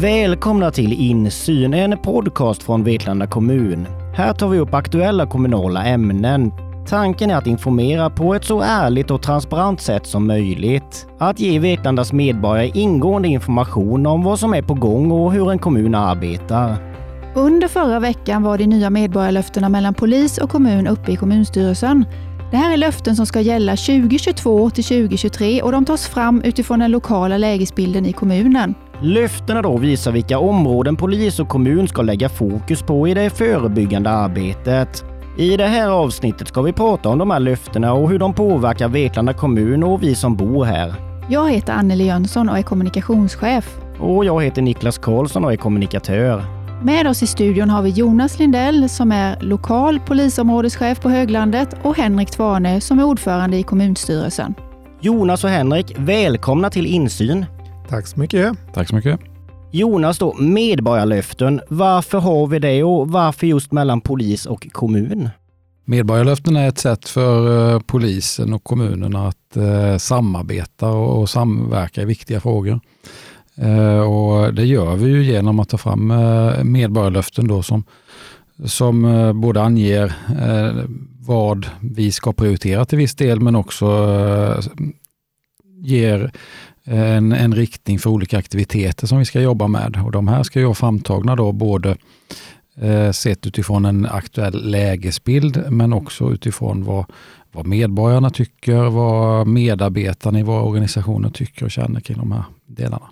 Välkomna till Insyn, en podcast från Vetlanda kommun. Här tar vi upp aktuella kommunala ämnen. Tanken är att informera på ett så ärligt och transparent sätt som möjligt. Att ge Vetlandas medborgare ingående information om vad som är på gång och hur en kommun arbetar. Under förra veckan var de nya medborgarlöftena mellan polis och kommun uppe i kommunstyrelsen. Det här är löften som ska gälla 2022 till 2023 och de tas fram utifrån den lokala lägesbilden i kommunen. Löftena då visar vilka områden polis och kommun ska lägga fokus på i det förebyggande arbetet. I det här avsnittet ska vi prata om de här löftena och hur de påverkar Vetlanda kommun och vi som bor här. Jag heter Anneli Jönsson och är kommunikationschef. Och jag heter Niklas Karlsson och är kommunikatör. Med oss i studion har vi Jonas Lindell som är lokal polisområdeschef på Höglandet och Henrik Tvarne som är ordförande i kommunstyrelsen. Jonas och Henrik, välkomna till Insyn. Tack så mycket. Tack så mycket. Jonas då, medborgarlöften. Varför har vi det och varför just mellan polis och kommun? Medborgarlöften är ett sätt för eh, polisen och kommunen att eh, samarbeta och samverka i viktiga frågor. Eh, och det gör vi ju genom att ta fram medborgarlöften då som, som både anger vad vi ska prioritera till viss del men också ger en, en riktning för olika aktiviteter som vi ska jobba med. Och de här ska ju vara framtagna då både eh, sett utifrån en aktuell lägesbild men också utifrån vad, vad medborgarna tycker, vad medarbetarna i våra organisationer tycker och känner kring de här delarna.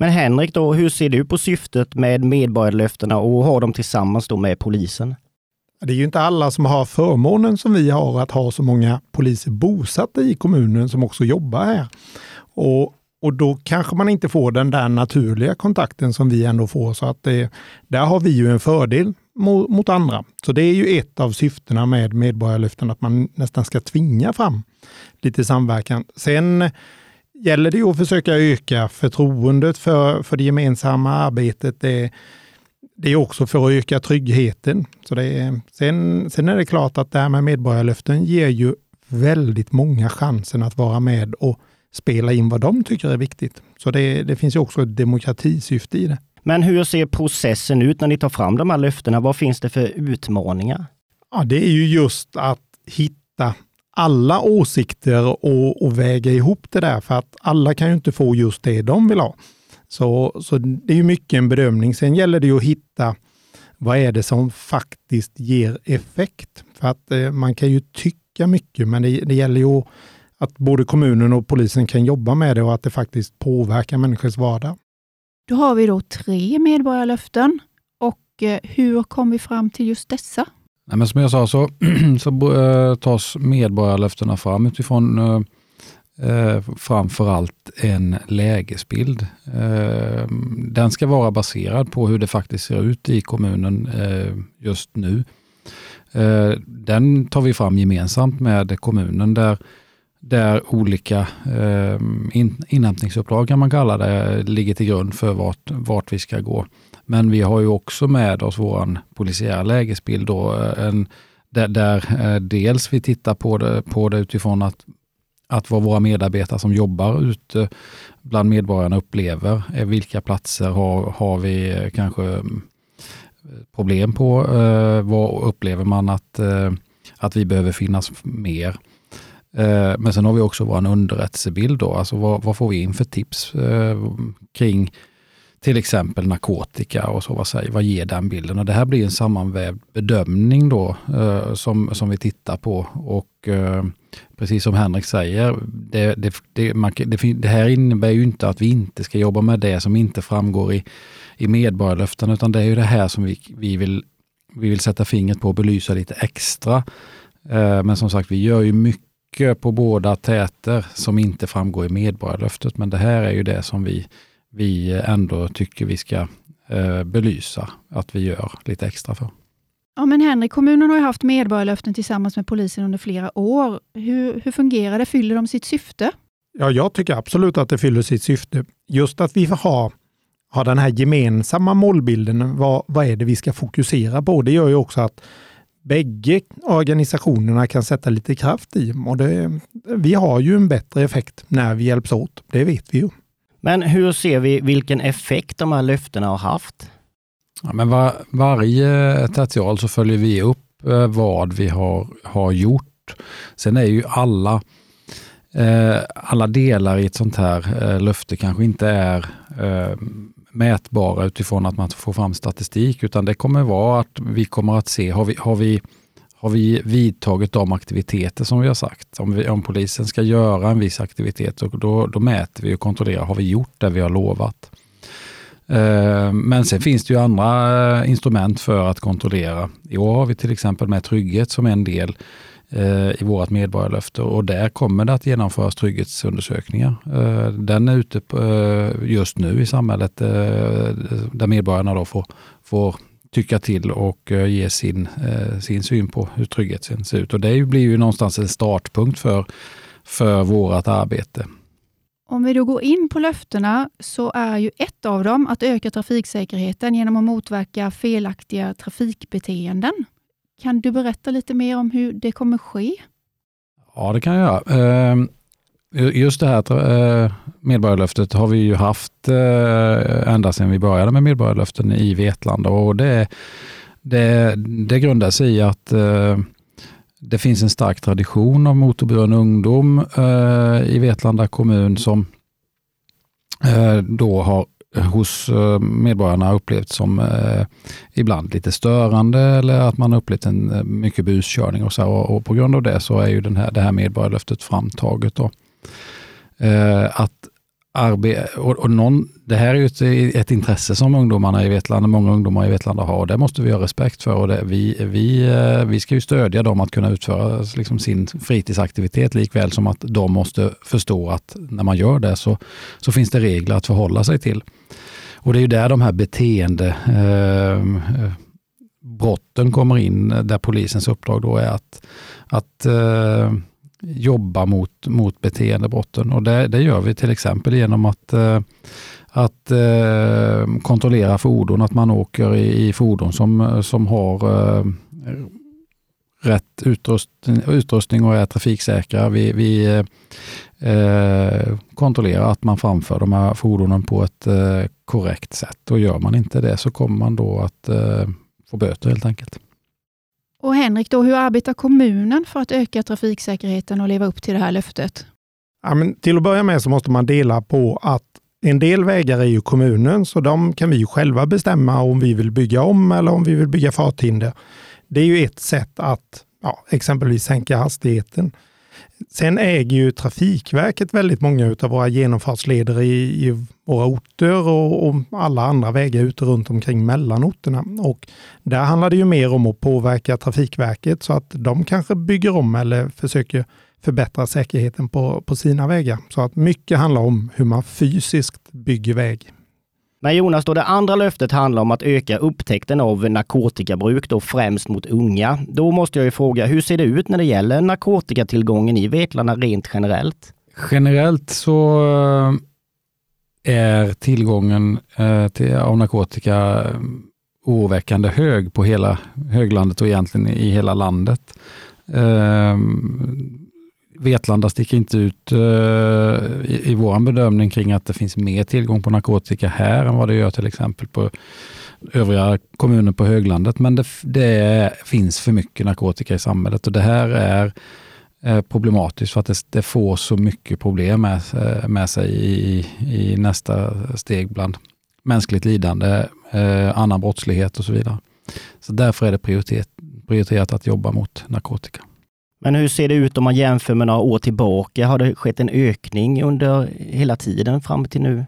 Men Henrik, då, hur ser du på syftet med medborgarlöftena och ha dem tillsammans då med polisen? Det är ju inte alla som har förmånen som vi har att ha så många poliser bosatta i kommunen som också jobbar här. Och och då kanske man inte får den där naturliga kontakten som vi ändå får. Så att det, där har vi ju en fördel mot, mot andra. Så det är ju ett av syftena med medborgarlyften, att man nästan ska tvinga fram lite samverkan. Sen gäller det ju att försöka öka förtroendet för, för det gemensamma arbetet. Det, det är också för att öka tryggheten. Så det är, sen, sen är det klart att det här med medborgarlöften ger ju väldigt många chansen att vara med och spela in vad de tycker är viktigt. Så det, det finns ju också ett demokratisyfte i det. Men hur ser processen ut när ni tar fram de här löftena? Vad finns det för utmaningar? Ja, det är ju just att hitta alla åsikter och, och, väga ihop det där, för att alla kan ju inte få just det de vill ha. Så, så det är ju mycket en bedömning. Sen gäller det ju att hitta vad är det som faktiskt ger effekt? För att eh, man kan ju tycka mycket, men det, det gäller ju att att både kommunen och polisen kan jobba med det och att det faktiskt påverkar människors vardag. Då har vi då tre medborgarlöften och eh, hur kom vi fram till just dessa? Nej, men som jag sa så, så äh, tas medborgarlöftena fram utifrån äh, framför allt en lägesbild. Äh, den ska vara baserad på hur det faktiskt ser ut i kommunen just nu. Den tar vi fram gemensamt med kommunen där där olika eh, in, inhämtningsuppdrag kan man kalla det, ligger till grund för vart, vart vi ska gå. Men vi har ju också med oss vår polisiära lägesbild då, eh, en, där, där eh, dels vi tittar på det, på det utifrån att, att vad våra medarbetare som jobbar ute bland medborgarna upplever. Eh, vilka platser har, har vi eh, kanske mm, problem på? Eh, vad upplever man att, eh, att vi behöver finnas mer? Eh, men sen har vi också vår underrättelsebild då, alltså vad, vad, får vi in för tips eh, kring till exempel narkotika och så, vad, säger, vad ger den bilden? Och det här blir en sammanvävd bedömning då eh, som, som vi tittar på och eh, precis som Henrik säger, det, det, det, man, det, här innebär ju inte att vi inte ska jobba med det som inte framgår i, i medborgarlöften, utan det är ju det här som vi, vi, vill, vi vill sätta fingret på och belysa lite extra. Eh, men som sagt, vi gör ju mycket mycket på båda täter som inte framgår i medborgarlöftet. Men det här är ju det som vi, vi ändå tycker vi ska eh, belysa att vi gör lite extra för. Ja, men Henrik, kommunen har ju haft medborgarlöften tillsammans med polisen under flera år. Hur, hur fungerar det? Fyller de sitt syfte? Ja, jag tycker absolut att det fyller sitt syfte. Just att vi har, har den här gemensamma målbilden, vad, vad är det vi ska fokusera på? Det gör ju också att bägge organisationerna kan sätta lite kraft i. Och det, vi har ju en bättre effekt när vi hjälps åt. Det vet vi ju. Men hur ser vi vilken effekt de här löftena har haft? Ja, men var, varje tertial så följer vi upp eh, vad vi har, har gjort. Sen är ju alla, eh, alla delar i ett sånt här eh, löfte kanske inte är eh, mätbara utifrån att man får fram statistik, utan det kommer vara att vi kommer att se, har vi, har vi, har vi vidtagit de aktiviteter som vi har sagt? Om, vi, om polisen ska göra en viss aktivitet, då, då mäter vi och kontrollerar, har vi gjort det vi har lovat? Eh, men sen finns det ju andra eh, instrument för att kontrollera. I år har vi till exempel med trygghet som en del Eh, i vårt medborgarlöfte och där kommer det att genomföras trygghetsundersökningar. Eh, den är ute eh, just nu i samhället där medborgarna då får, får tycka till och ge sin, sin syn på hur tryggheten ser ut. Och det blir ju någonstans en startpunkt för, för vårt arbete. Om vi då går in på löftena så är ju ett av dem att öka trafiksäkerheten genom att motverka felaktiga trafikbeteenden. Kan du berätta lite mer om hur det kommer ske? Ja, det kan jag göra. Ehm, just det här eh, medborgarlöftet har vi ju haft eh, ända sedan vi började med medborgarlöften i Vetlanda och det, det, det grundar sig i att eh, det finns en stark tradition av motorburen ungdom i Vetlanda kommun som då har hos eh, medborgarna upplevts som eh, ibland lite störande eller att man upplevt en eh, mycket buskörning och så. Och, och, på grund av det så är ju den här, det här medborgarlöftet framtaget. Då. Eh, att arbete, och, och någon, det här är ju ett, ett, intresse som ungdomarna i Vetlanda, många ungdomar i Vetlanda har och det måste vi ha respekt för. Och det, vi, vi, eh, vi ska ju stödja dem att kunna utföra liksom sin fritidsaktivitet likväl som att de måste förstå att när man gör det så, så finns det regler att förhålla sig till. Och det är ju där de här beteende ehm, eh, brotten kommer in, där polisens uppdrag då är att, att eh, jobba mot, mot beteendebrotten. Och det, det gör vi till exempel genom att, eh, att eh, kontrollera fordon, att man åker i, i fordon som, som har eh, rätt utrustning, utrustning och är trafiksäkra. Vi, vi eh, kontrollerar att man framför de här fordonen på ett eh, korrekt sätt. Och gör man inte det så kommer man då att eh, få böter helt enkelt. Och Henrik, då, hur arbetar kommunen för att öka trafiksäkerheten och leva upp till det här löftet? Ja, men till att börja med så måste man dela på att en del vägar är ju kommunen, så de kan vi själva bestämma om vi vill bygga om eller om vi vill bygga farthinder. Det är ju ett sätt att ja, exempelvis sänka hastigheten. Sen äger ju Trafikverket väldigt många av våra genomfartsleder i, i våra orter och, och, alla andra vägar ute runt omkring mellan orterna. Och där handlar det ju mer om att påverka Trafikverket så att de kanske bygger om eller försöker förbättra säkerheten på, på sina vägar. Så att mycket handlar om hur man fysiskt bygger väg. Men Jonas, då det andra löftet handlar om att öka upptäckten av narkotikabruk, då främst mot unga. Då måste jag ju fråga, hur ser det ut när det gäller narkotikatillgången i Vetlanda rent generellt? Generellt så eh, är tillgången eh, till, av narkotika eh, oroväckande hög på hela höglandet och egentligen i hela landet. Vetlanda sticker inte ut uh, i, i vår bedömning kring att det finns mer tillgång på narkotika här än vad det gör till exempel på övriga kommuner på höglandet. Men det, det finns för mycket narkotika i samhället och det här är problematiskt för att det, det, får så mycket problem med, eh, med sig i, i, nästa steg bland mänskligt lidande, eh, annan brottslighet och så vidare. Så därför är det prioritet, prioriterat att jobba mot narkotika. Men hur ser det ut om man jämför med några år tillbaka? Har det skett en ökning under hela tiden fram till nu?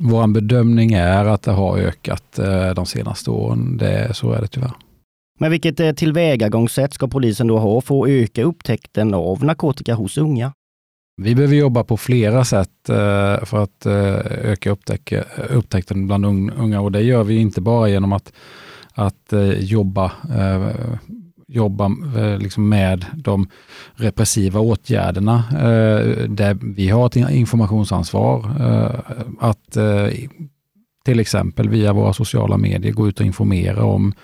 Vår bedömning är att det har ökat eh, de senaste åren. Det, så är det tyvärr. Men vilket eh, tillvägagångssätt ska polisen då ha för att öka upptäckten av narkotika hos unga? Vi behöver jobba på flera sätt eh, för att öka upptäckten bland unga och det gör vi inte bara genom att, att jobba jobba eh, liksom med de repressiva åtgärderna. Eh, där vi har ett informationsansvar eh, att till exempel via våra sociala medier gå ut och informera om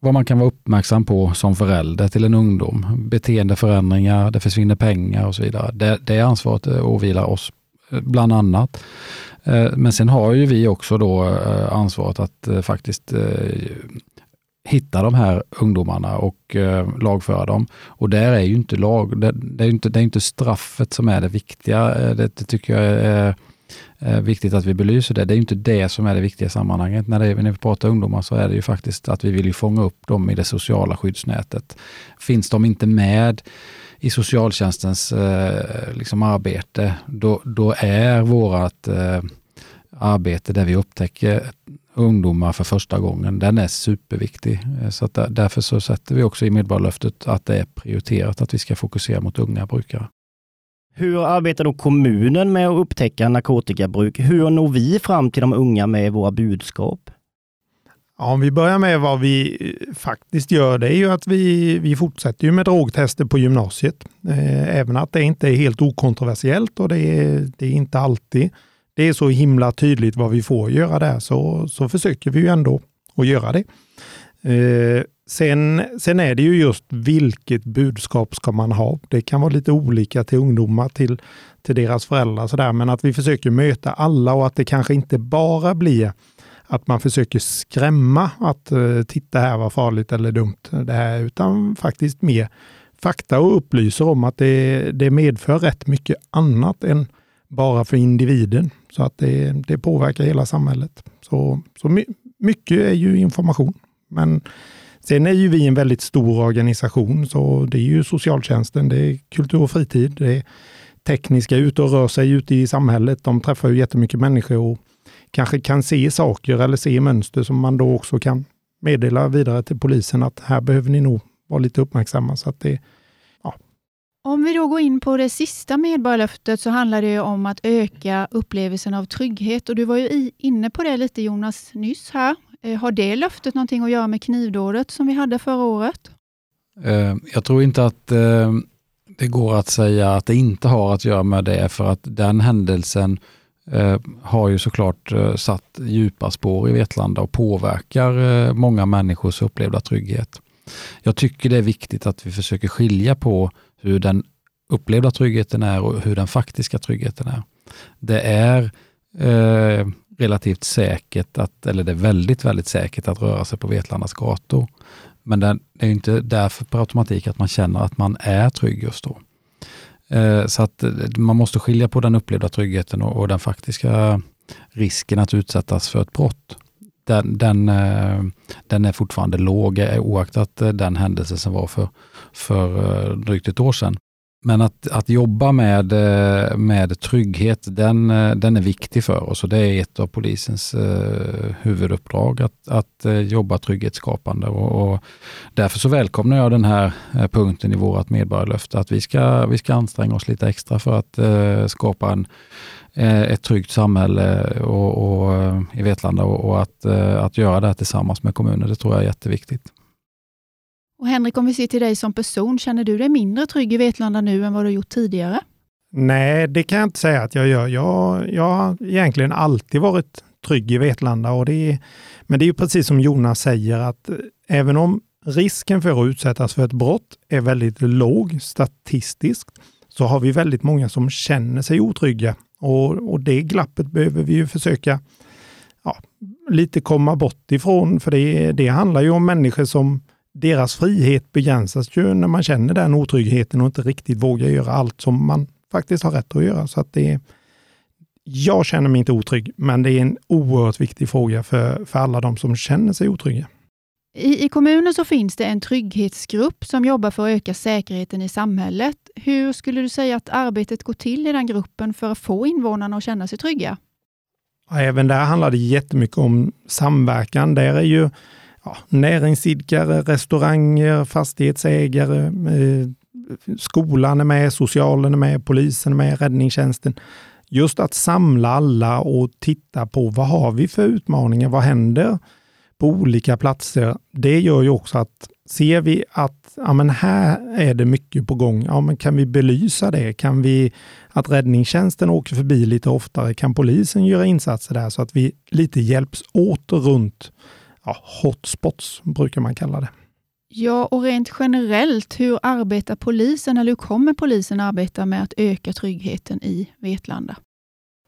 vad man kan vara uppmärksam på som förälder till en ungdom. Beteendeförändringar, det försvinner pengar och så vidare. Det, det ansvaret åvilar oss bland annat. Men sen har ju vi också då ansvaret att faktiskt hitta de här ungdomarna och eh, lagföra dem. Och där är ju inte lag, det, det, är inte, det är inte straffet som är det viktiga. Eh, det, det tycker jag är, är viktigt att vi belyser det. Det är inte det som är det viktiga i sammanhanget. När, det, när vi pratar ungdomar så är det ju faktiskt att vi vill fånga upp dem i det sociala skyddsnätet. Finns de inte med i socialtjänstens eh, liksom arbete, då, då är vårt eh, arbete där vi upptäcker ungdomar för första gången, den är superviktig. Eh, så att därför så sätter vi också i medborgarlöftet att det är prioriterat att vi ska fokusera mot unga brukare. Hur arbetar då kommunen med att upptäcka narkotikabruk? Hur når vi fram till de unga med våra budskap? Ja, om vi börjar med vad vi eh, faktiskt gör, det är ju att vi, vi fortsätter ju med drogtester på gymnasiet. Eh, även att det inte är helt okontroversiellt och det är, det är inte alltid det är så himla tydligt vad vi får göra där, så, så försöker vi ju ändå att göra det. Eh, sen, sen är det ju just vilket budskap ska man ha? Det kan vara lite olika till ungdomar, till, till deras föräldrar, så där, men att vi försöker möta alla och att det kanske inte bara blir att man försöker skrämma att eh, titta här var farligt eller dumt det här, utan faktiskt mer fakta och upplyser om att det, det medför rätt mycket annat än bara för individen. Så att det, det påverkar hela samhället. Så, så mycket är ju information. Men sen är ju vi en väldigt stor organisation, så det är ju socialtjänsten, det är kultur och fritid, det är tekniska ute och rör sig ute i samhället. De träffar ju jättemycket människor och kanske kan se saker eller se mönster som man då också kan meddela vidare till polisen att här behöver ni nog vara lite uppmärksamma. Så att det, om vi då går in på det sista medborgarlöftet så handlar det om att öka upplevelsen av trygghet. Och Du var ju inne på det lite Jonas nyss här. Eh, har det löftet någonting att göra med knivdådet som vi hade förra året? Eh, jag tror inte att eh, det går att säga att det inte har att göra med det, för att den händelsen har ju såklart satt djupa spår i Vetlanda och påverkar många människors upplevda trygghet. Jag tycker det är viktigt att vi försöker skilja på hur den upplevda tryggheten är och hur den faktiska tryggheten är. Det är eh, relativt säkert, att, eller det är väldigt, väldigt säkert att röra sig på Vetlandas gator. Men det är inte därför per automatik att man känner att man är trygg just då. Eh, så att eh, man måste skilja på den upplevda tryggheten och, och den faktiska risken att utsättas för ett brott. Den, den, eh, den är fortfarande låg eh, oaktat eh, den händelse som var för för drygt ett år sedan. Men att, att jobba med, med trygghet, den, den är viktig för oss och det är ett av polisens huvuduppdrag att, att jobba trygghetsskapande. Och, och, därför så välkomnar jag den här punkten i vårt medborgarlöfte, att vi ska, vi ska anstränga oss lite extra för att skapa en, ett tryggt samhälle och, och i Vetlanda och, och att, att göra det tillsammans med kommunen. Det tror jag är jätteviktigt. Och Henrik, om vi ser till dig som person, känner du dig mindre trygg i Vetlanda nu än vad du gjort tidigare? Nej, det kan jag inte säga att jag gör. Jag, jag har egentligen alltid varit trygg i Vetlanda. Och det är, men det är precis som Jonas säger att eh, även om risken för att utsättas för ett brott är väldigt låg statistiskt, så har vi väldigt många som känner sig otrygga. Och, och det glappet behöver vi ju försöka ja, lite komma bort ifrån, för det, det handlar ju om människor som deras frihet begränsas ju när man känner den otryggheten och inte riktigt vågar göra allt som man faktiskt har rätt att göra. Så att det, jag känner mig inte otrygg, men det är en oerhört viktig fråga för, för alla de som känner sig otrygga. I, I kommunen så finns det en trygghetsgrupp som jobbar för att öka säkerheten i samhället. Hur skulle du säga att arbetet går till i den gruppen för att få invånarna att känna sig trygga? även där handlar det jättemycket om samverkan. Där är ju ja, näringsidkare, restauranger, fastighetsägare, eh, skolan är med, socialen är med, polisen är med, räddningstjänsten. Just att samla alla och titta på vad har vi för utmaningar? Vad händer på olika platser? Det gör ju också att ser vi att ja, men här är det mycket på gång, ja, men kan vi belysa det? Kan vi att räddningstjänsten åker förbi lite oftare? Kan polisen göra insatser där så att vi lite hjälps åt runt ja, hotspots brukar man kalla det. Ja, och rent generellt, hur arbetar polisen eller hur kommer polisen arbeta med att öka tryggheten i Vetlanda?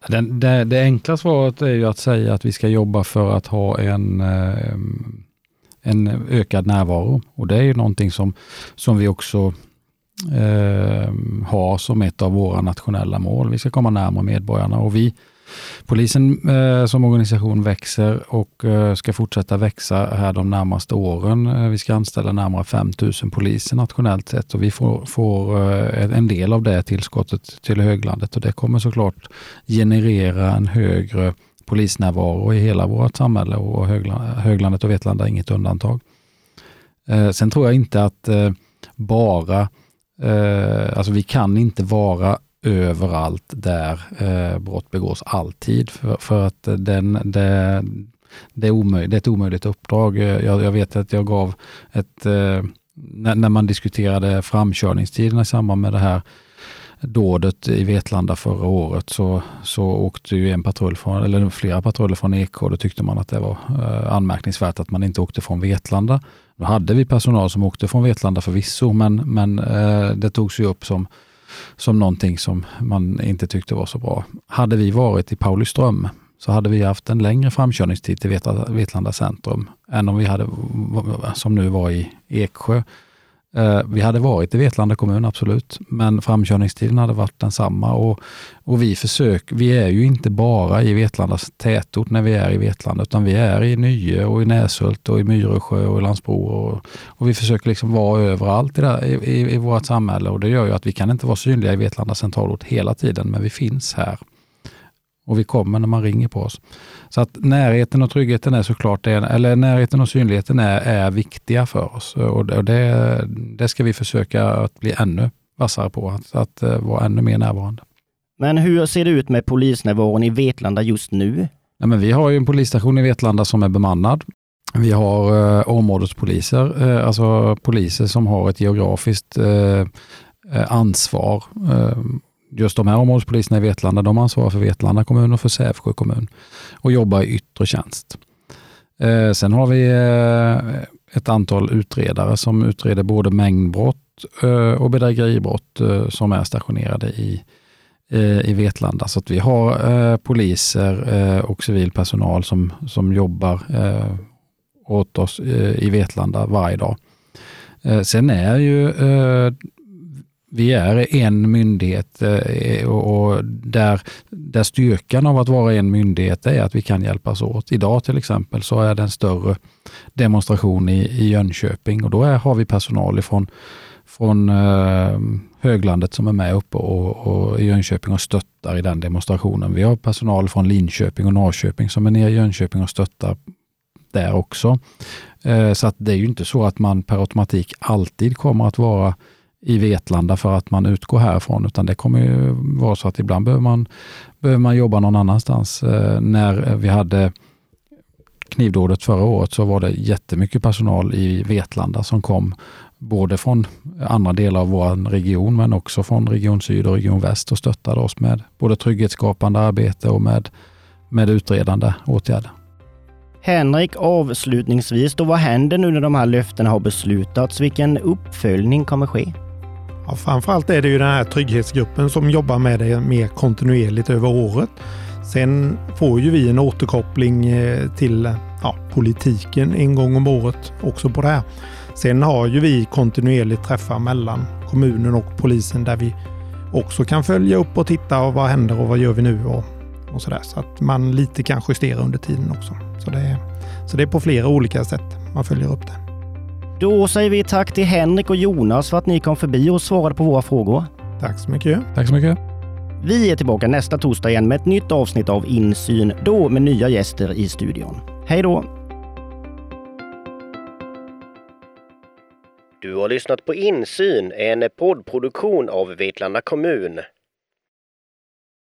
Det, det, det, enkla svaret är ju att säga att vi ska jobba för att ha en, ehm, en ökad närvaro. Och det är ju någonting som, som vi också eh, har som ett av våra nationella mål. Vi ska komma närmare medborgarna och vi Polisen eh, som organisation växer och eh, ska fortsätta växa här de närmaste åren. Eh, vi ska anställa närmare 5 000 poliser nationellt sett och vi får, får eh, en del av det tillskottet till höglandet och det kommer såklart generera en högre polisnärvaro i hela vårt samhälle och höglandet och Vetlanda är inget undantag. Eh, sen tror jag inte att eh, bara eh, alltså vi kan inte vara överallt där eh, brott begås alltid. För, för att den, det, det, är omöjligt, det är ett omöjligt uppdrag. Eh, jag, jag vet att jag gav ett, eh, när, när, man diskuterade framkörningstiderna i samband med det här dådet i Vetlanda förra året så, så åkte ju en patrull från, eller flera patruller från EK och Då tyckte man att det var eh, anmärkningsvärt att man inte åkte från Vetlanda. Då hade vi personal som åkte från Vetlanda förvisso, men, men eh, det togs ju upp som som någonting som man inte tyckte var så bra. Hade vi varit i Pauliström så hade vi haft en längre framkörningstid till Vetlanda centrum än om vi hade, som nu var i Eksjö. Eh, vi hade varit i Vetlanda kommun, absolut, men framkörningstiden hade varit densamma. Och, och vi, försöker, vi är ju inte bara i Vetlandas tätort när vi är i Vetlanda, utan vi är i Nye och i Näshult och i Myresjö och i Landsbro. Och, och vi försöker liksom vara överallt i, där, i, i, i vårt samhälle och det gör ju att vi kan inte vara synliga i Vetlanda centralort hela tiden, men vi finns här. Och vi kommer när man ringer på oss. Så att närheten och tryggheten är såklart, eller närheten och synligheten är, är viktiga för oss. Och det, det ska vi försöka att bli ännu vassare på, att, att eh, vara ännu mer närvarande. Men hur ser det ut med polisnärvaron i Vetlanda just nu? Ja, men vi har ju en polisstation i Vetlanda som är bemannad. Vi har eh, områdespoliser, eh, alltså poliser som har ett geografiskt eh, eh ansvar. Just de här områdespoliserna i Vetlanda, de ansvarar för Vetlanda kommun och för Sävsjö kommun och jobbar i yttre tjänst. Eh, sen har vi eh, ett antal utredare som utreder både mängdbrott eh, och bedrägeribrott eh, som är stationerade i, eh, i Vetlanda. Så att vi har eh, poliser eh, och civil personal som, som jobbar eh, åt oss eh, i Vetlanda varje dag. Sen är ju vi är en myndighet eh, och där, där styrkan av att vara en myndighet är att vi kan hjälpas åt. Idag till exempel så är det en större demonstration i, i Jönköping och då är, har vi personal ifrån från eh, höglandet som är med uppe och, och i Jönköping och stöttar i den demonstrationen. Vi har personal från Linköping och Norrköping som är nere i Jönköping och stöttar där också. Eh, så att det är ju inte så att man per automatik alltid kommer att vara i Vetlanda för att man utgår härifrån, utan det kommer ju vara så att ibland behöver man, behöver man jobba någon annanstans. Eh, när vi hade knivdådet förra året så var det jättemycket personal i Vetlanda som kom både från andra delar av vår region men också från Region Syd och Region Väst och stöttade oss med både trygghetsskapande arbete och med, med utredande åtgärder. Henrik, avslutningsvis då, vad händer nu när de här löftena har beslutats? Vilken uppföljning kommer ske? Ja, framförallt är det ju den här trygghetsgruppen som jobbar med det mer kontinuerligt över året. Sen får ju vi en återkoppling eh, till ja, politiken en gång om året också på det här. Sen har ju vi kontinuerligt träffar mellan kommunen och polisen där vi också kan följa upp och titta och vad händer och vad gör vi nu och, och sådär. Så att man lite kan justera under tiden också. Så det, så det är på flera olika sätt man följer upp det. Då säger vi tack till Henrik och Jonas för att ni kom förbi och svarade på våra frågor. Tack så mycket. Tack så mycket. Vi är tillbaka nästa torsdag igen med ett nytt avsnitt av Insyn, då med nya gäster i studion. Hej då! Du har lyssnat på Insyn, en poddproduktion av Vetlanda kommun.